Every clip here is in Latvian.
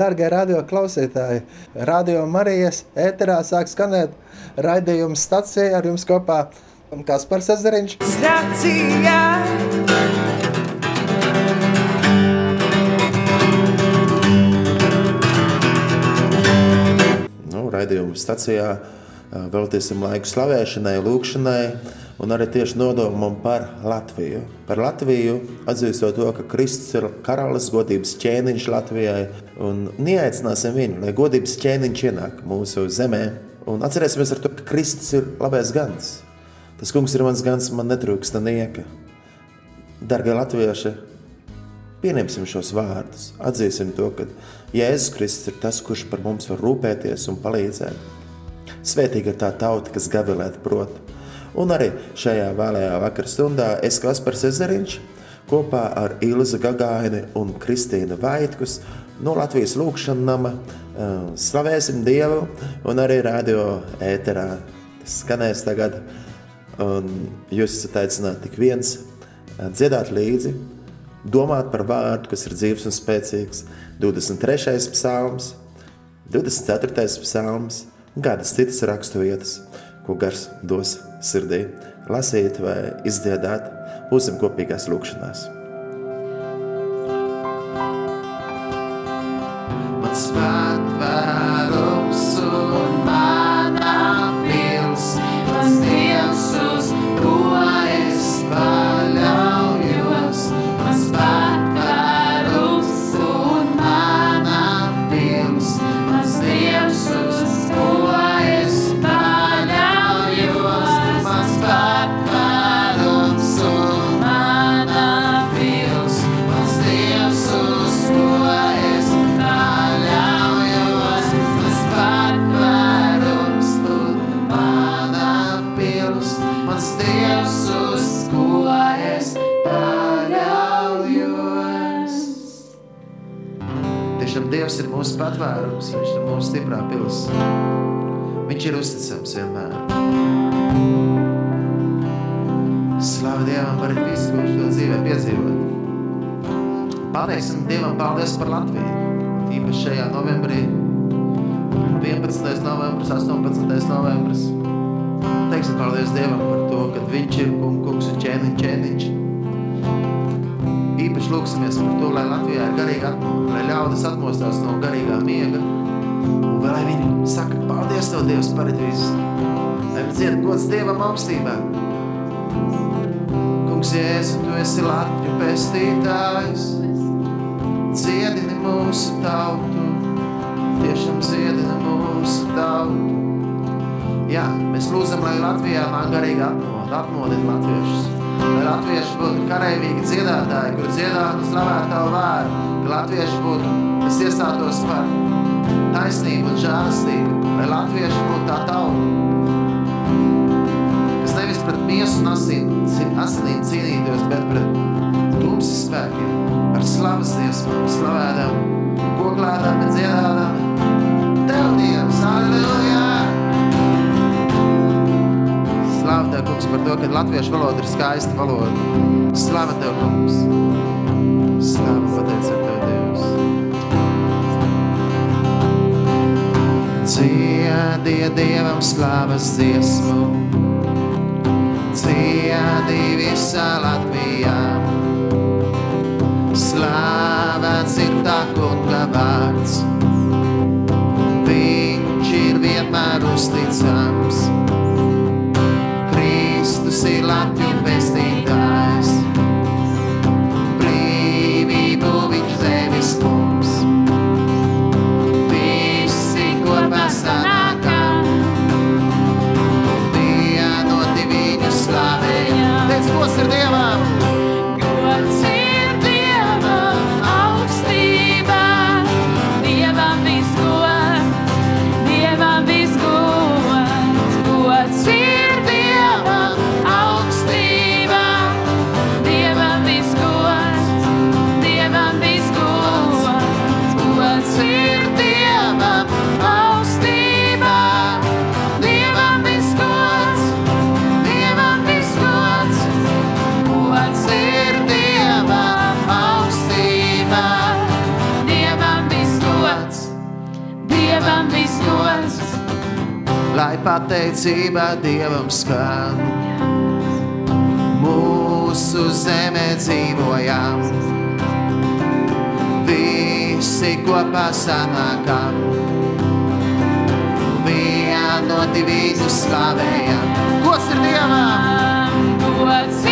Dārgie radio klausītāji, Radio Marijas ēterā sāk skanēt raidījums stacijā ar jums kopā Kaspars Ezeriņš. Stacijā! Nu, raidījumu stacijā veltīsim laiku slavēšanai, lūkšanai un arī tieši nodomam par Latviju. Par Latviju atzīstot to, ka Kristus ir karalis, godības ķēniņš Latvijai, un neaicināsim viņu, lai godības ķēniņš ienāk mūsu zemē. Un atcerēsimies to, ka Kristus ir labais gans. Tas kungs ir mans gans, man netrūksta nieka. Dargie latvieši, pieņemsim šos vārdus, atzīsim to, ka Jēzus Kristus ir tas, kurš par mums var rūpēties un palīdzēt. Svētīga ir tā tauta, kas gavilēt prot. Un arī šajā vēlējā vakar stundā es Kaspars Ezeriņš kopā ar Ilzu Gagaini un Kristīnu Vaitkus no Latvijas lūkšana nama slavēsim Dievu un arī radio ēterā. Tas skanēs tagad un jūs esat aicināti tik viens dziedāt līdzi, domāt par vārdu, kas ir dzīves un spēcīgs, 23. psalms, 24. psalms un kādas citas rakstu vietas – ko gars dos sirdī, lasīt vai izdziedāt, būsim kopīgās lūkšanās. Tev, Dievs, par visu. Lai viņi dzied gods Dievam augstībā. Kungs, Jēzu, Tu esi Latviju pestītājs. Dziedini mūsu tautu, tiešām dziedini mūsu tautu. Jā, mēs lūdzam, lai Latvijā nāk garīga atmoda, atmodina latviešus. Lai latvieši būtu kareivīgi dziedātāji, kur dziedātu slavētu tavu vārdu. Ka latvieši būtu, kas iestātos par taisnību un žēlastību. Lai latvieši būtu tā tauta, kas nevis pret miesu un asin, asinīm cīnītos, bet pret tumsas spēkiem, ar slavas dziesmām, slavēdām, koklādām un dziedādām. Tev, Dievs, halleluja! Slāva Tev, kungs, par to, ka latviešu valoda ir skaista valoda. Slāva Tev, kungs. Slāva, pateicam Ciedie Dievam slāvas dziesmu, ciedī visā Latvijā. Slāvēts ir tā kunga vārds, viņš ir vienmēr uzticams. Pateicība Dievam skan. Mūsu zemē dzīvojam, visi kopā sanākam, vienoti viņu slavējam. Gods ir Dievam! Gods ir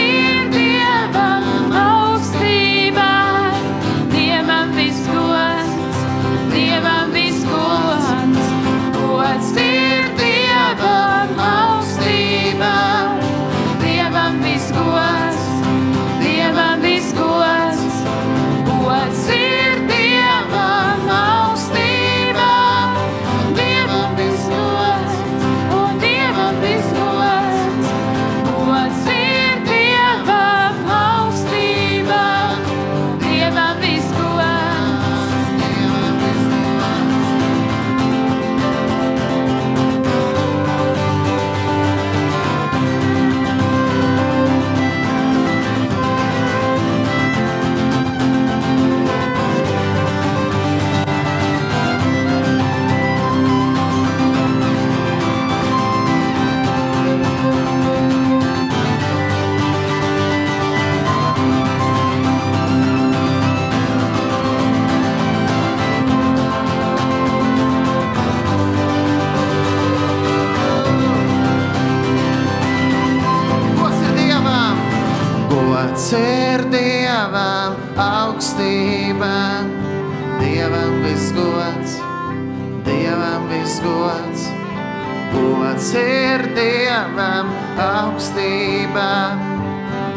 Gods ir Dievam augstībā,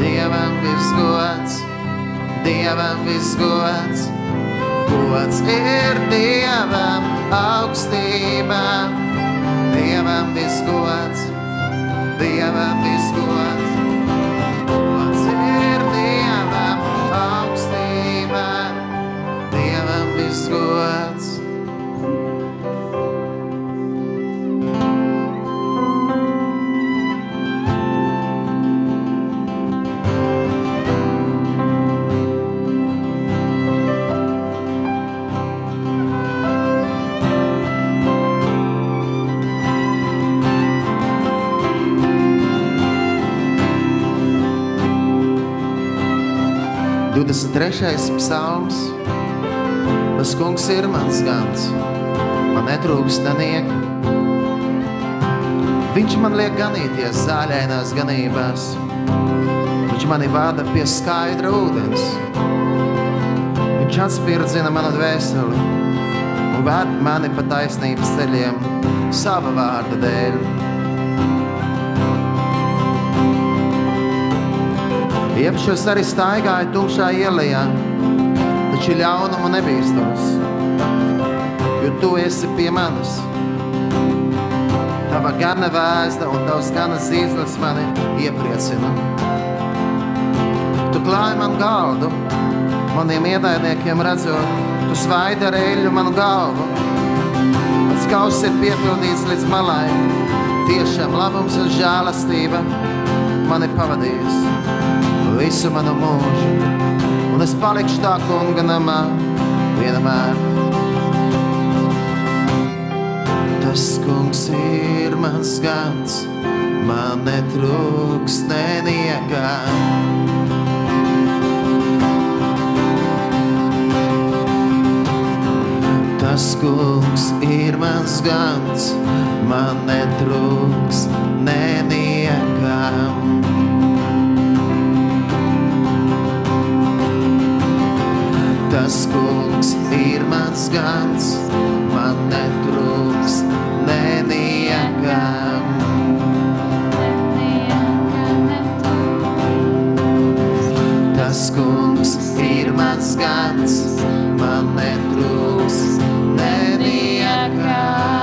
Dievam visgods, Dievam visgods. Gods ir Dievam augstībā, Dievam visgods. Dievam visgods, trešais psalms. Tas kungs ir mans gans, man netrūkst nenieka. Viņš man liek ganīties zāļainās ganībās. Viņš mani vada pie skaidra ūdens. Viņš atspirdzina manu dvēseli un ved mani pa taisnības ceļiem sava vārda dēļ. Iepšos arī staigāju tumšā ielā, taču ļaunumu nebīstos, jo tu esi pie manis. Tava gana vēsta un tavs gana zīzlis mani iepriecina. Tu klāji man galdu, maniem ienaidniekiem redzot, tu svaidi ar eļļu manu galvu. Mans kauss ir piepildīts līdz malai, tiešām labums un žēlastība mani pavadījis visu manu mūžu, un es palikšu tā kunga namā vienmēr. Tas kungs ir mans gans, man netrūks neniekā. Tas kungs ir mans gans, man netrūks neniekā. Tas kungs ir mans gans, man netrūks neniekam. Tas kungs ir mans gans, man netrūks neniekam.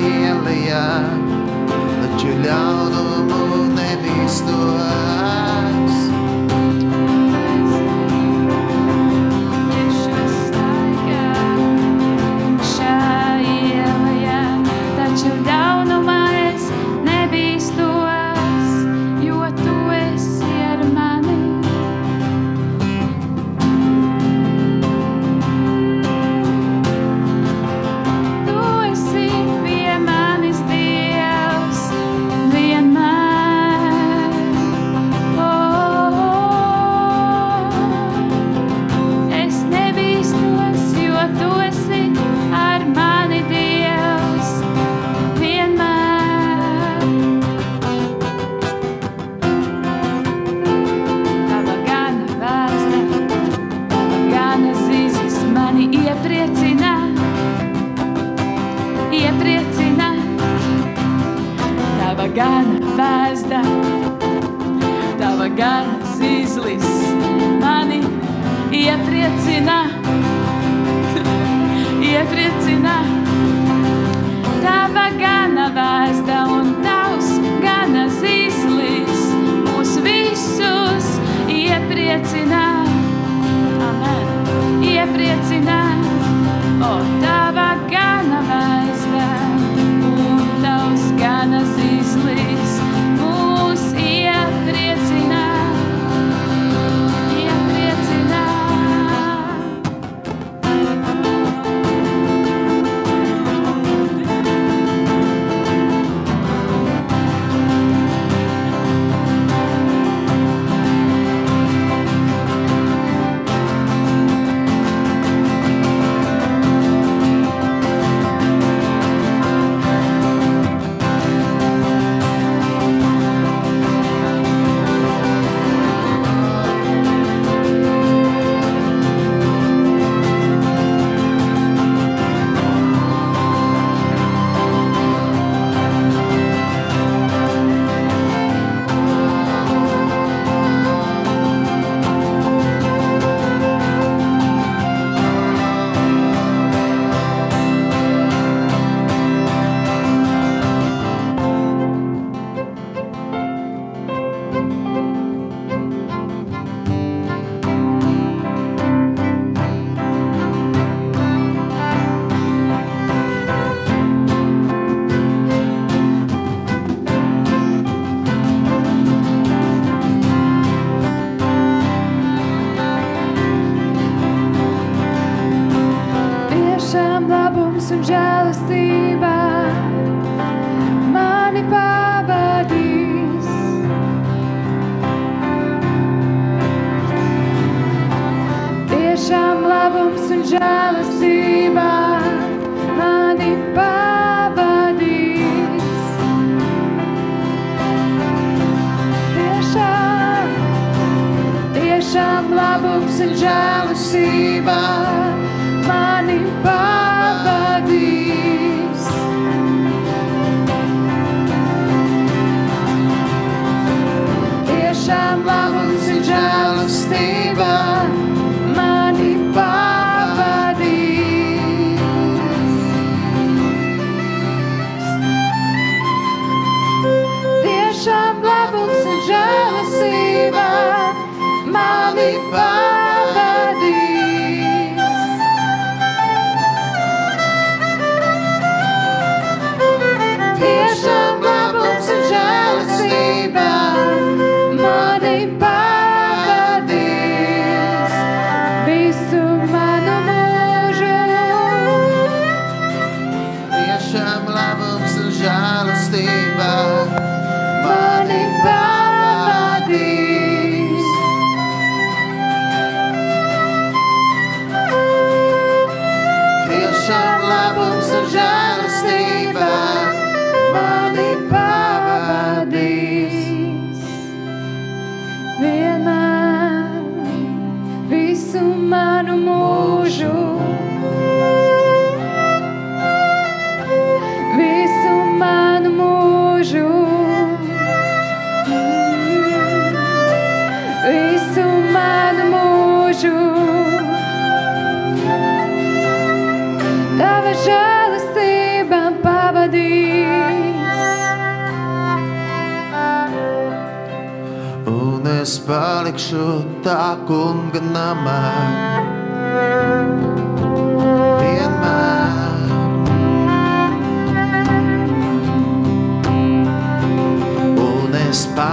Tumšā ielijā, taču ļaunumu nebīstos.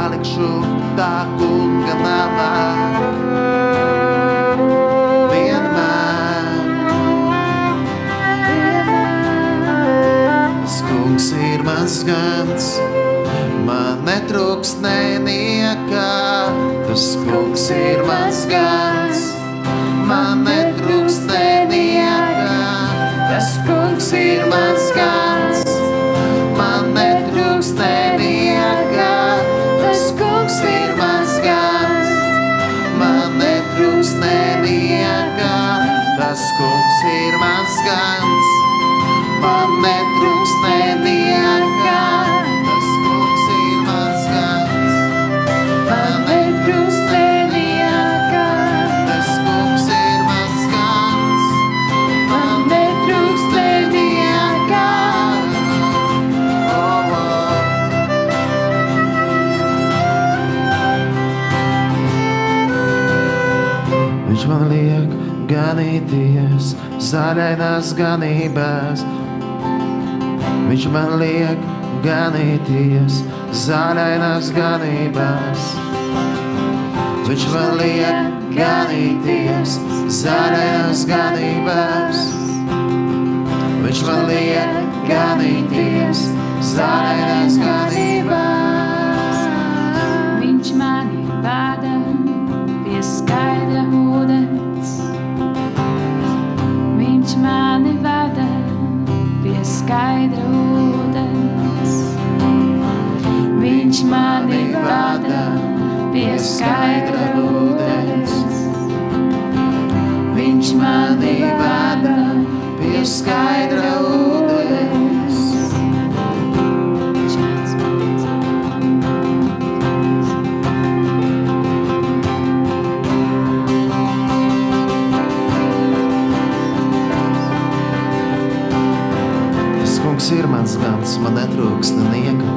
Palikšu tā kunga namā. Vienmēr. Tas kungs ir mans gans, man netrūks neniekā. Tas kungs ir mans gans, zaļainās ganībās. Viņš man liek ganīties zaļainās ganībās. Viņš man liek ganīties zaļainās ganībās. Viņš man liek ganīties zaļainās ganībās. Pie skaidra ūdens. Viņš mani vada pie skaidra ūdens. Viņš mani vada Pie skaidra man netrūks nenieka.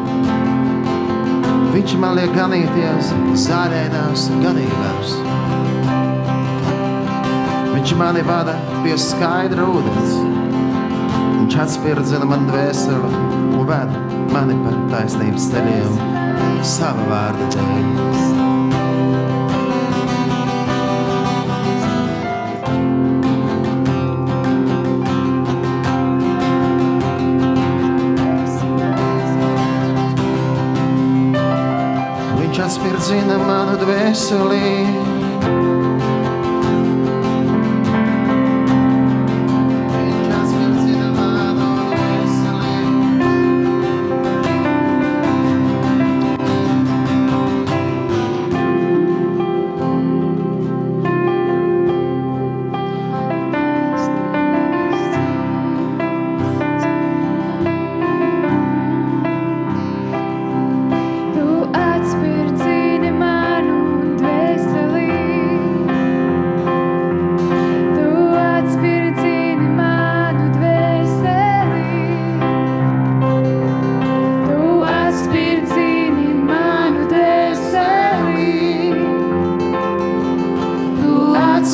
Viņš man liek ganīties zāļainās ganībās. Viņš mani vada pie skaidra ūdens. Viņš atspirdzina man dvēseli un ved mani pa taisnības ceļiem sava vārda dēļ. audzina manu dvēselību.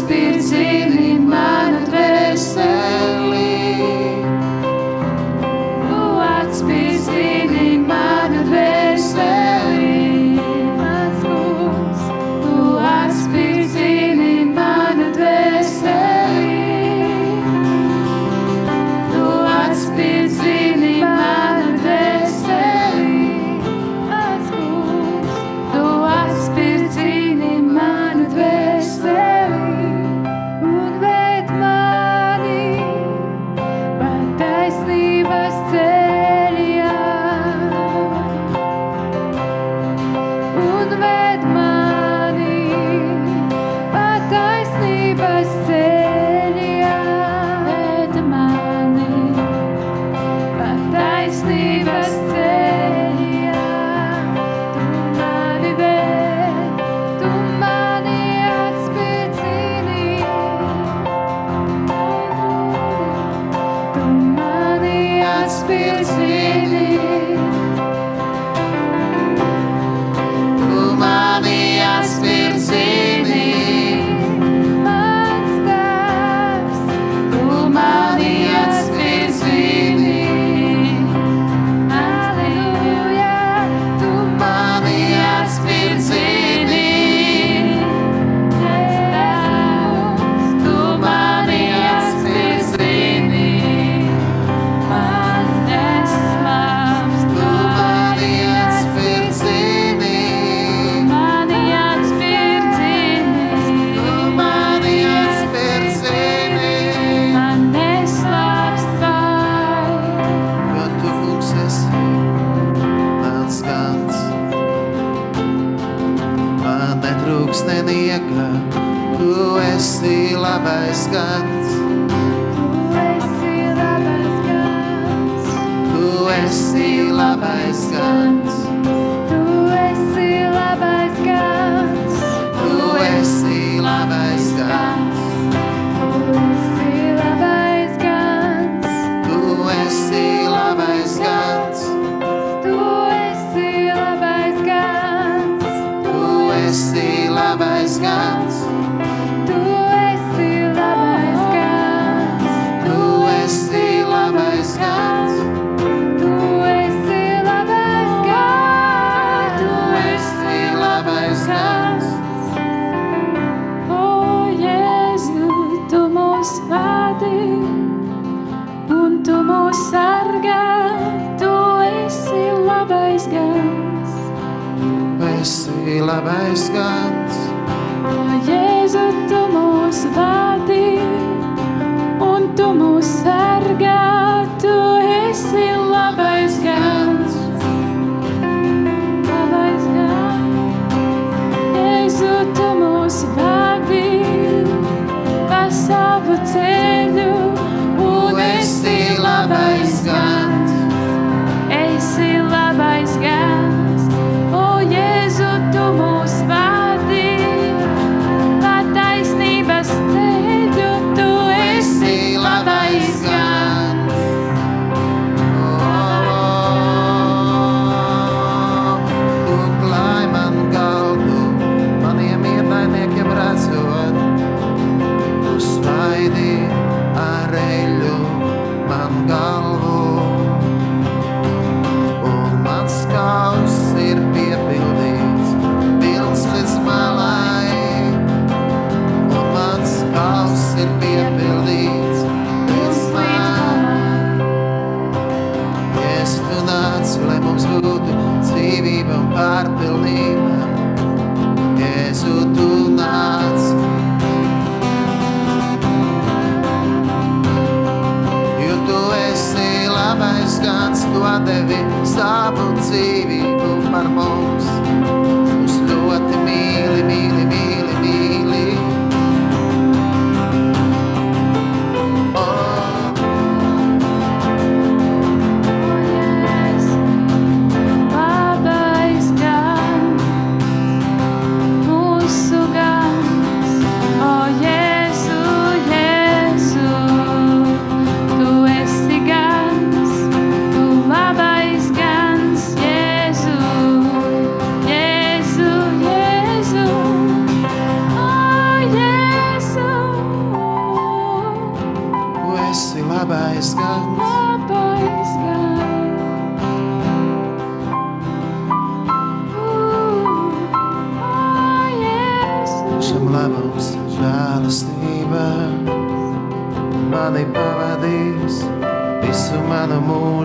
Atspirdzini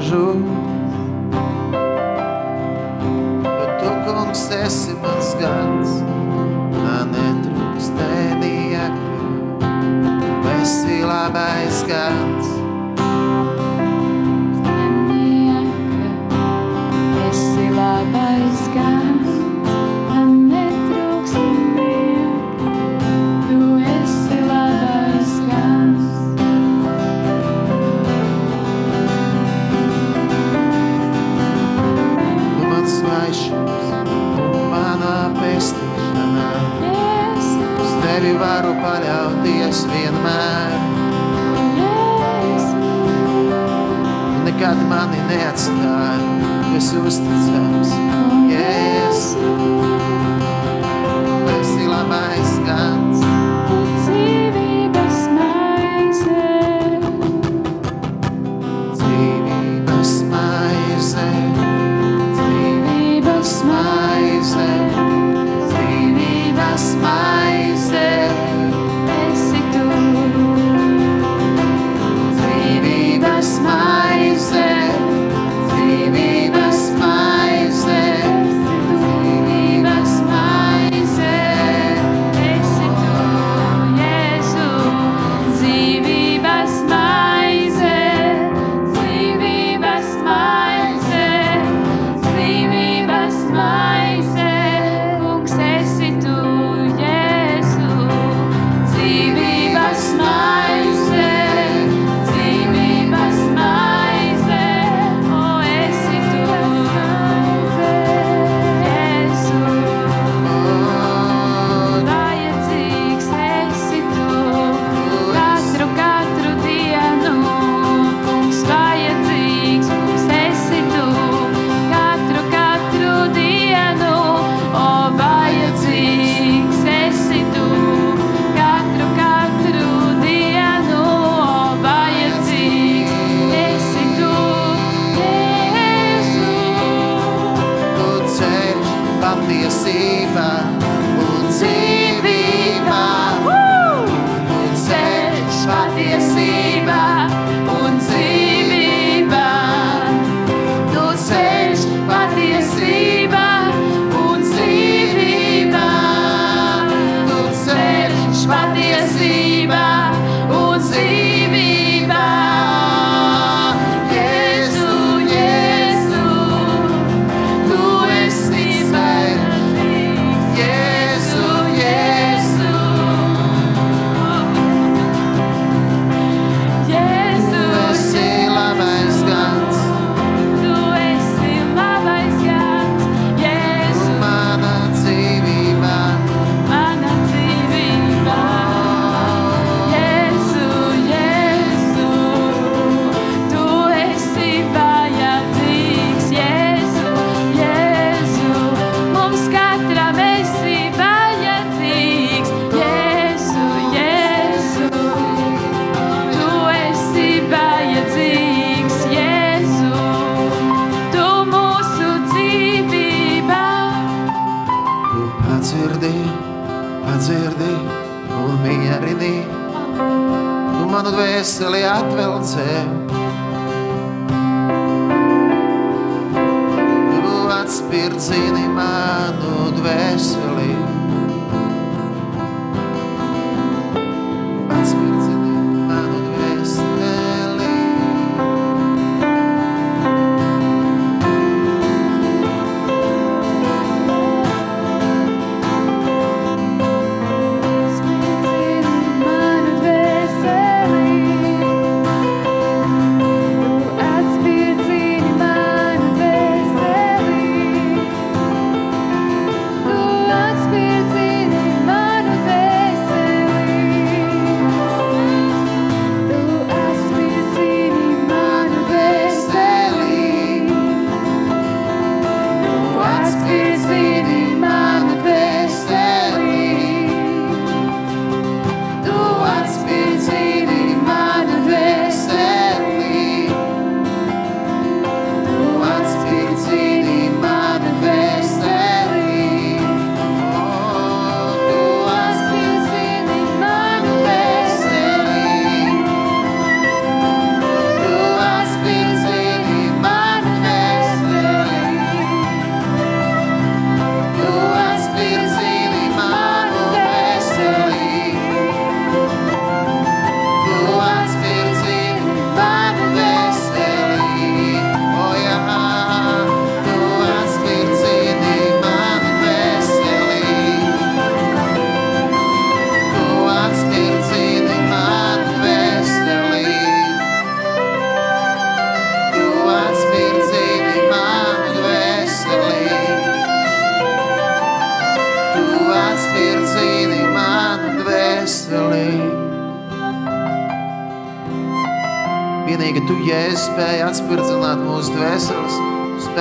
manu neatstāji, tu veselé a tvelce.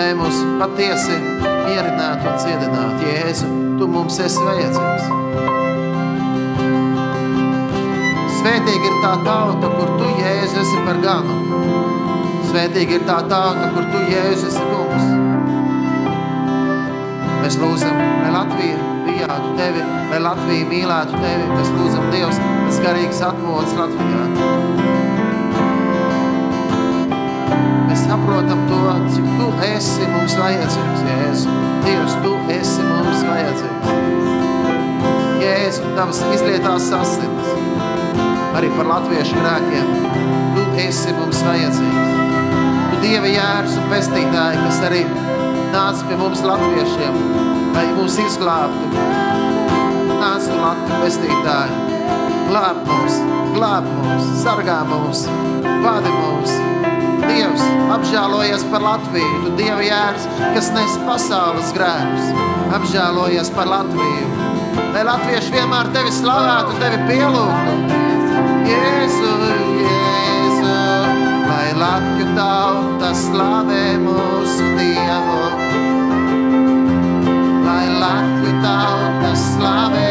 Spēj mūs patiesi mierināt un dziedināt. Jēzu, tu mums esi vajadzīgs. Svētīgi ir tā tauta, kur tu, Jēzus, esi par ganu. Svētīgi ir tā tauta, kur tu, Jēzus, esi kungs. Mēs lūdzam, lai Latvija bijātu tevi, lai Latvija mīlētu tevi. Mēs lūdzam Dievs, tas garīgs atmodas Latvijā. Saprotam to, cik tu esi mums vajadzīgs, Jēzu. Dievs, tu esi mums vajadzīgs. Jēzu, tavas izlietās asinis, arī par latviešu grēkiem. Tu esi mums vajadzīgs. Tu Dieva jērs un pestītāji, kas arī nāc pie mums latviešiem, lai mūs izglābtu. Nāc tu Latviju pestītāji, glāb mūs, glāb mūs, sargā mūs, vadi mūs. Dievs, apžēlojies par Latviju, tu Dieva jērs, kas nes pasaules grēkus. Apžēlojies par Latviju, lai latvieši vienmēr tevi slavētu, tevi pielūgtu. Jēzu, Jēzu, lai Latviju tauta slavē mūsu Dievu. Lai Latviju tauta slavē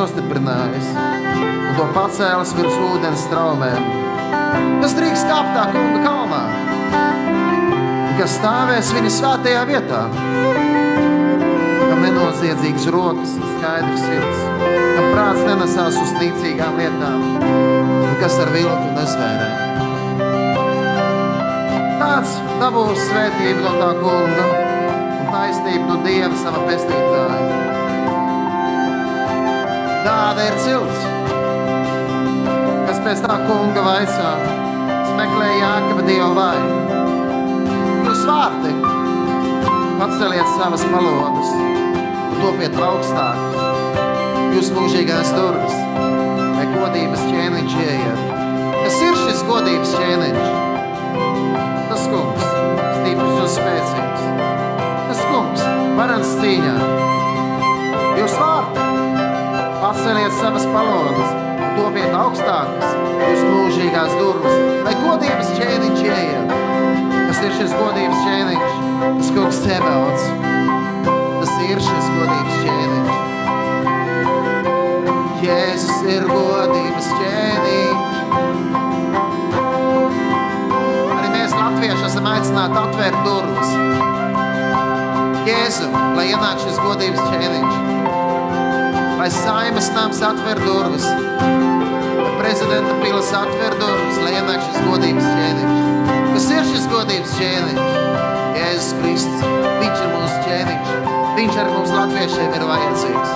nostiprinājis un to pacēlis virs ūdens straumēm. Kas drīkst kāpt tā kunga kalnā? Un kas stāvēs viņa svētajā vietā? Kam nenoziedzīgs rokas un skaidrs sirds, kam prāts nenesās uz nīcīgām lietām, un kas ar viltu nesvērē. Tāds dabūs svētību no tā kunga un taisnību no Dieva sava pestītāja. Tāda ir cilts, kas pēc tā kunga vaicā, smeklē Jākaba Dieva vaigu. Jūs vārti, paceliet savas palodas un topiet augstākus. Jūs mūžīgās durvis, vai godības ķēniņš ieiet. Kas ir šis godības ķēniņš? Tas kungs, stiprs un spēcīgs. Tas kungs, varants cīņā. Paceliet savas palodas un topiet augstākas. Jūs mūžīgās durvis, vai godības ķēniņš ieiet. Kas ir šis godības ķēniņš? Tas kungs Cebauts. Tas ir šis godības ķēniņš. Jēzus ir godības ķēniņš. Arī mēs, latvieši, esam aicināti atvērt durvis. Jēzu, lai ienāk šis godības ķēniņš. Lai saimas nams atver durvis. Lai prezidenta pilas atver durvis, lai ienāk šis godības ķēniņš. Kas ir šis godības ķēniņš? Jēzus Kristus. Viņš ir mūsu ķēniņš. Viņš arī mums latviešiem ir vajadzīgs.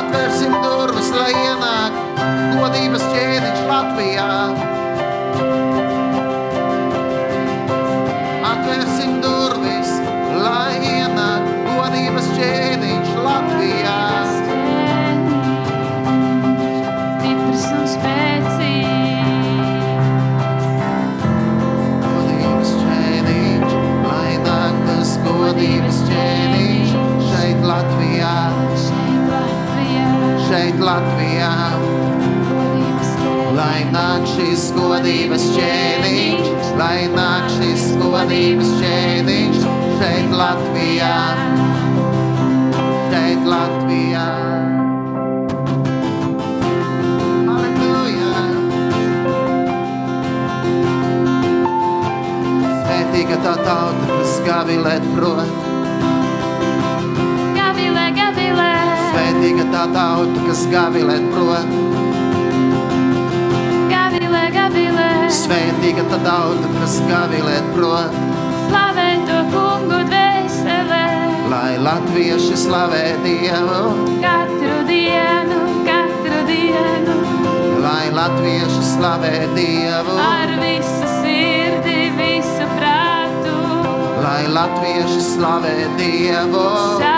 Atvērsim durvis, lai ienāk godības ķēniņš Latvijā. šis godības ķēniņš, lai nāk šis godības ķēniņš šeit Latvijā, šeit Latvijā. Svētīga tā tauta, kas gavilē prot. Gavilē, gavilē. Svētīga tā tauta, kas gavilē prot gavilē, gavilē. Svētīga ta tauta, kas gavilē prot. Slavē to kungu dvēselē. Lai latvieši slavē Dievu. Katru dienu, katru dienu. Lai latvieši slavē Dievu. Ar visu sirdi, visu prātu. Lai latvieši slavē Dievu. Sā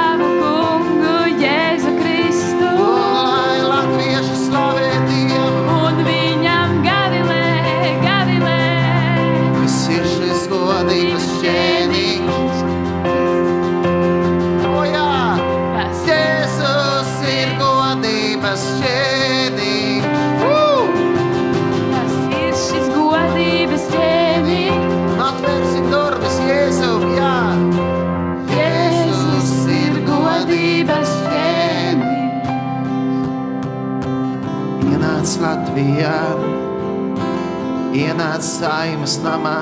saimas namā.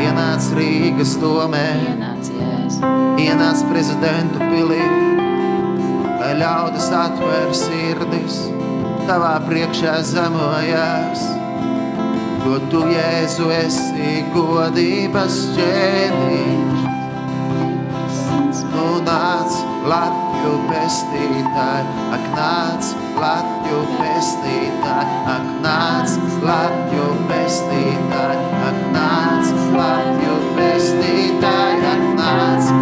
Ienāc Rīgas domē, ienāc prezidentu pilī, lai ļaudis atver sirdis, tavā priekšā zemojās. Jo tu, Jēzu, esi godības ķēniņš, un nu, nāc Latviju pestītāji, ak nāc Latviju klātju pestītāji, ak nāc klātju pestītāji, ak nāc klātju pestītāji, ak nāc.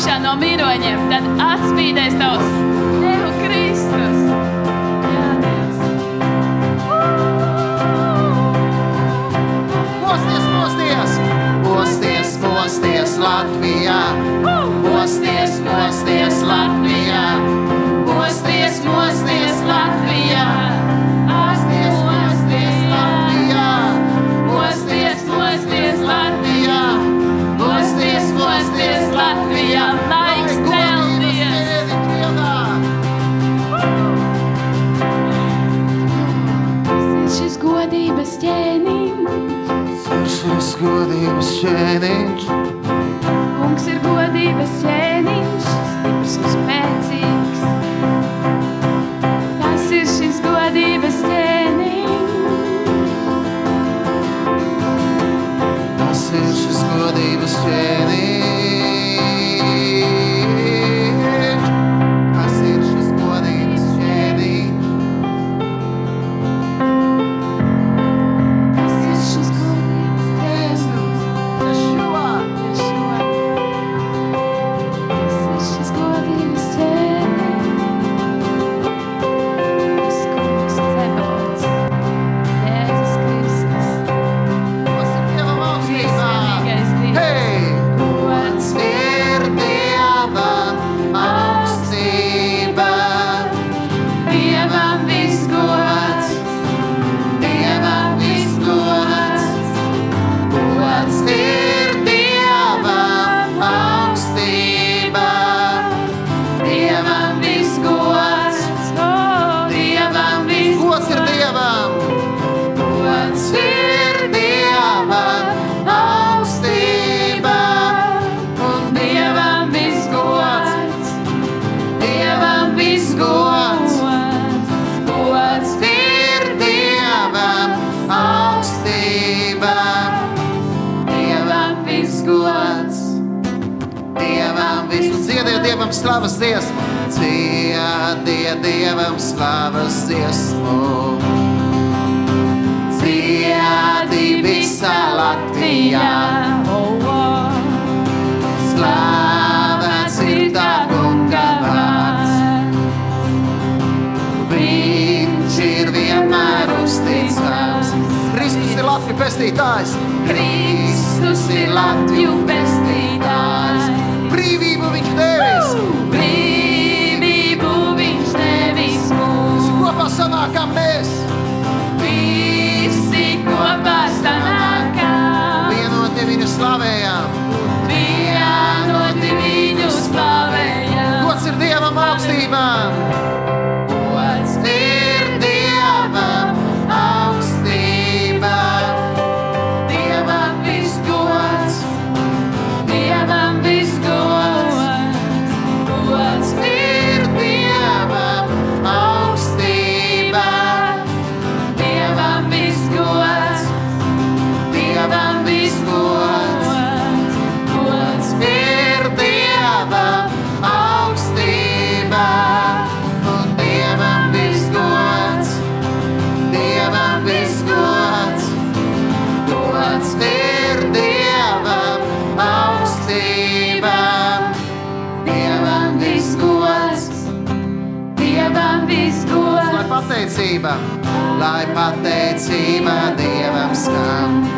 augšā no miroņiem, tad atspīdēs tavs shining slavas dziesmu, dziedie Dievam slavas dziesmu. Dziedi visā Latvijā, Oh, oh. slavēts ir tā kunga vārds. Viņš ir vienmēr uzticams. Kristus ir Latvijas pestītājs. Kristus ir Latviju pestītājs. 그. Pateicība, lai pateicība Dievam skan.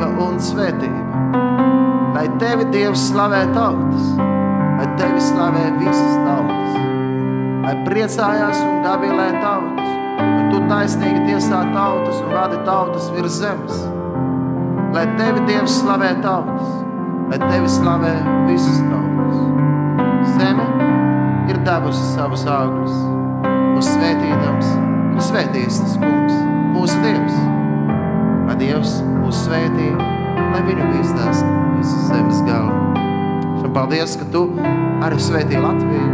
Palīdzība un svētība. Lai tevi Dievs slavē tautas, lai tevi slavē visas tautas, lai priecājās un gavilē tautas, lai tu taisnīgi tiesā tautas un vadi tautas virs zemes. Lai tevi Dievs slavē tautas, lai tevi slavē visas tautas. Zeme ir devusi savus augļus. Mūsu svētīdams ir svētījis tas kungs, mūsu Dievs. Dievs mūs svētī, lai viņu bīstās visas zemes galu. Un paldies, ka tu arī svētī Latviju.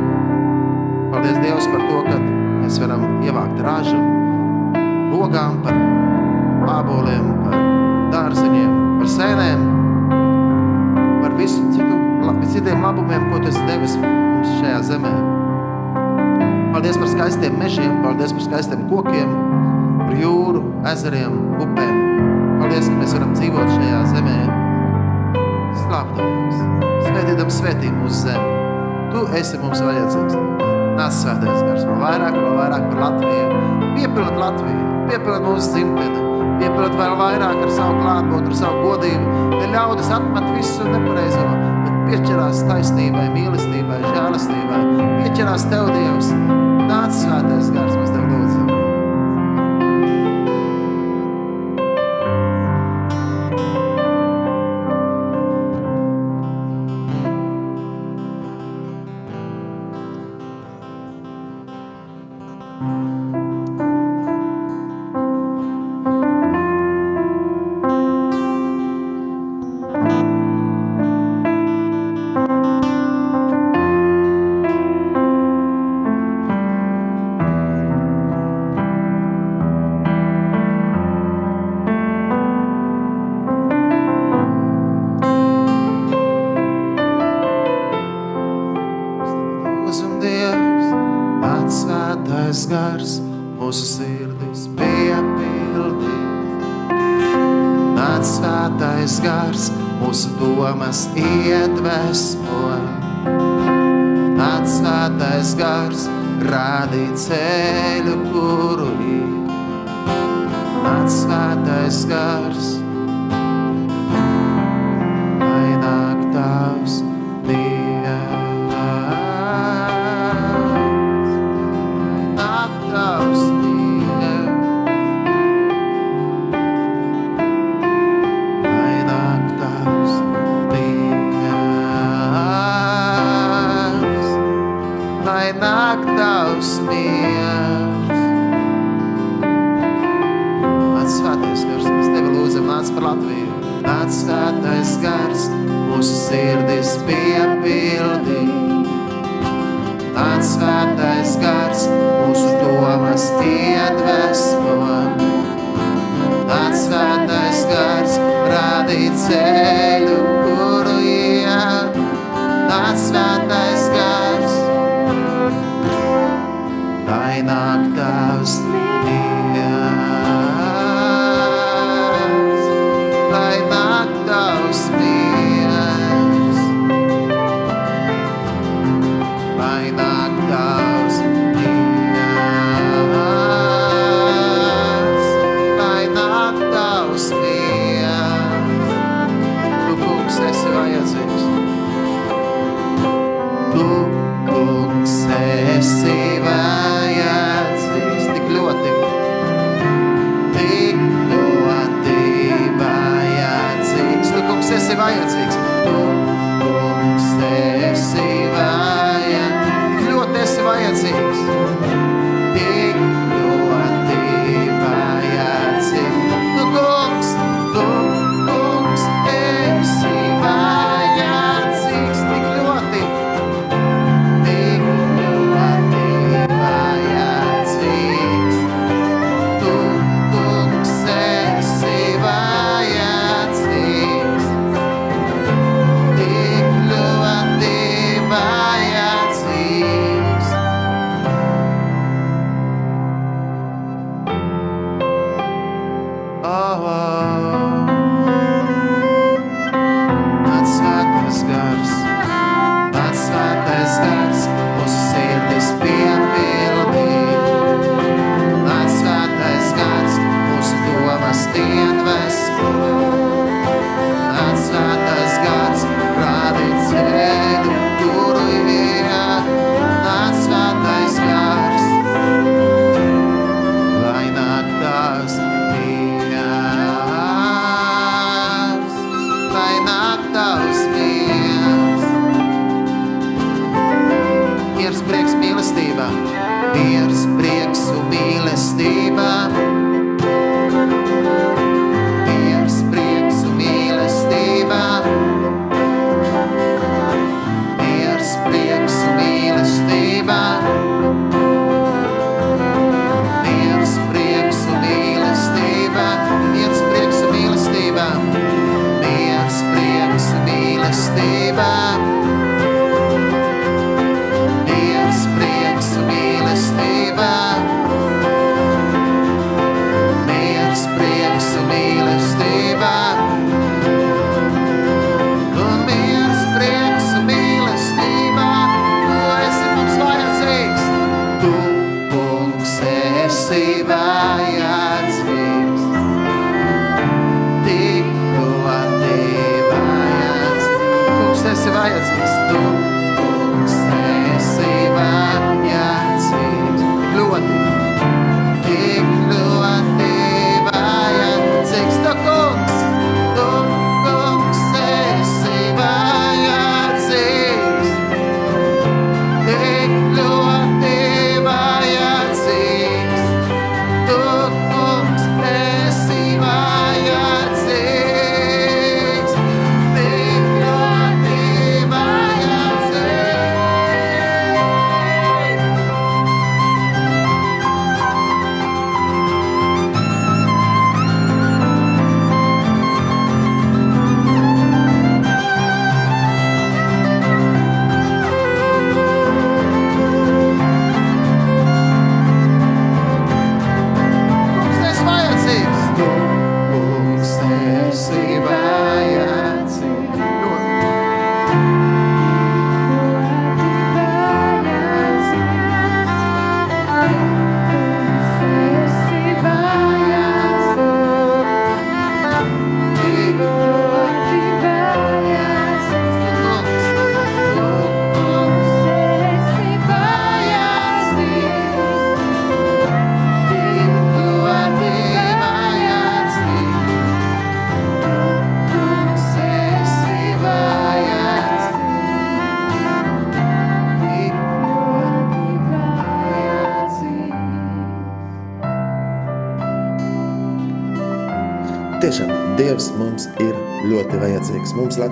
Paldies Dievs par to, ka mēs varam ievākt ražu, logām par āboliem, par dārziņiem, par sēnēm, par visu citu, citiem labumiem, ko tu esi devis mums šajā zemē. Paldies par skaistiem mežiem, paldies par skaistiem kokiem, par jūru, ezeriem, upēm. Paldies, ka mēs varam dzīvot šajā zemē. Slāpdams, svētīdam svētī mūsu zemi. Tu esi mums vajadzīgs. Nāc svētais gars, vēl vairāk, vēl vairāk par Latviju. Piepilot Latviju, piepilot mūsu dzimteni, piepilot vēl vairāk ar savu klātbūtni, ar savu godību. Ne ļaudis atmet visu nepareizo, bet piešķirās taisnībai, mīlestībai, žēlastībai. Piešķirās Tev, Dievs. Nāc svētais gars, mēs domas iedvesmo. Nāc svētais gars, rādi ceļu, kuru iet. Nāc svētais gars,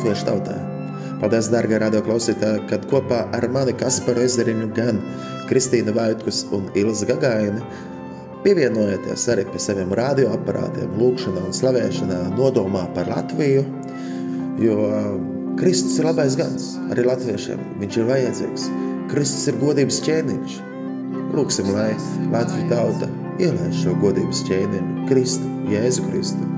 latviešu tautā. Paldies, dārgie radio klausītāji, kad kopā ar mani Kasparu Ezeriņu, gan Kristīnu Vaitkus un Ilzi Gagaini pievienojieties arī pie saviem radioaparātiem, lūkšanā un slavēšanā, nodomā par Latviju, jo Kristus ir labais gans arī latviešiem, viņš ir vajadzīgs. Kristus ir godības ķēniņš. Lūksim, lai Latvijas tauta ielaiž šo godības ķēniņu, Kristu, Jēzu Kristu.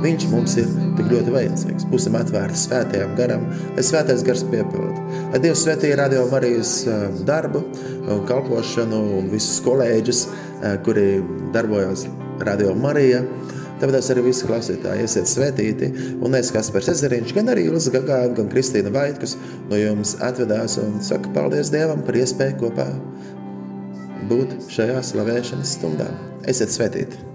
Viņš mums ir tik ļoti vajadzīgs. Būsim atvērti svētajam garam, lai svētais gars piepilda. Lai Dievs svētīja radio Marijas eh, darbu un kalpošanu un visus kolēģus, eh, kuri darbojas radio Marija. Tāpēc arī visi klausītāji esiet svētīti. Un es, Kaspars Ezeriņš, gan arī Ilza Gagāna, gan Kristīna Vaitkus no jums atvedās un saka paldies Dievam par iespēju kopā būt šajā slavēšanas stundā. Esiet svētīti!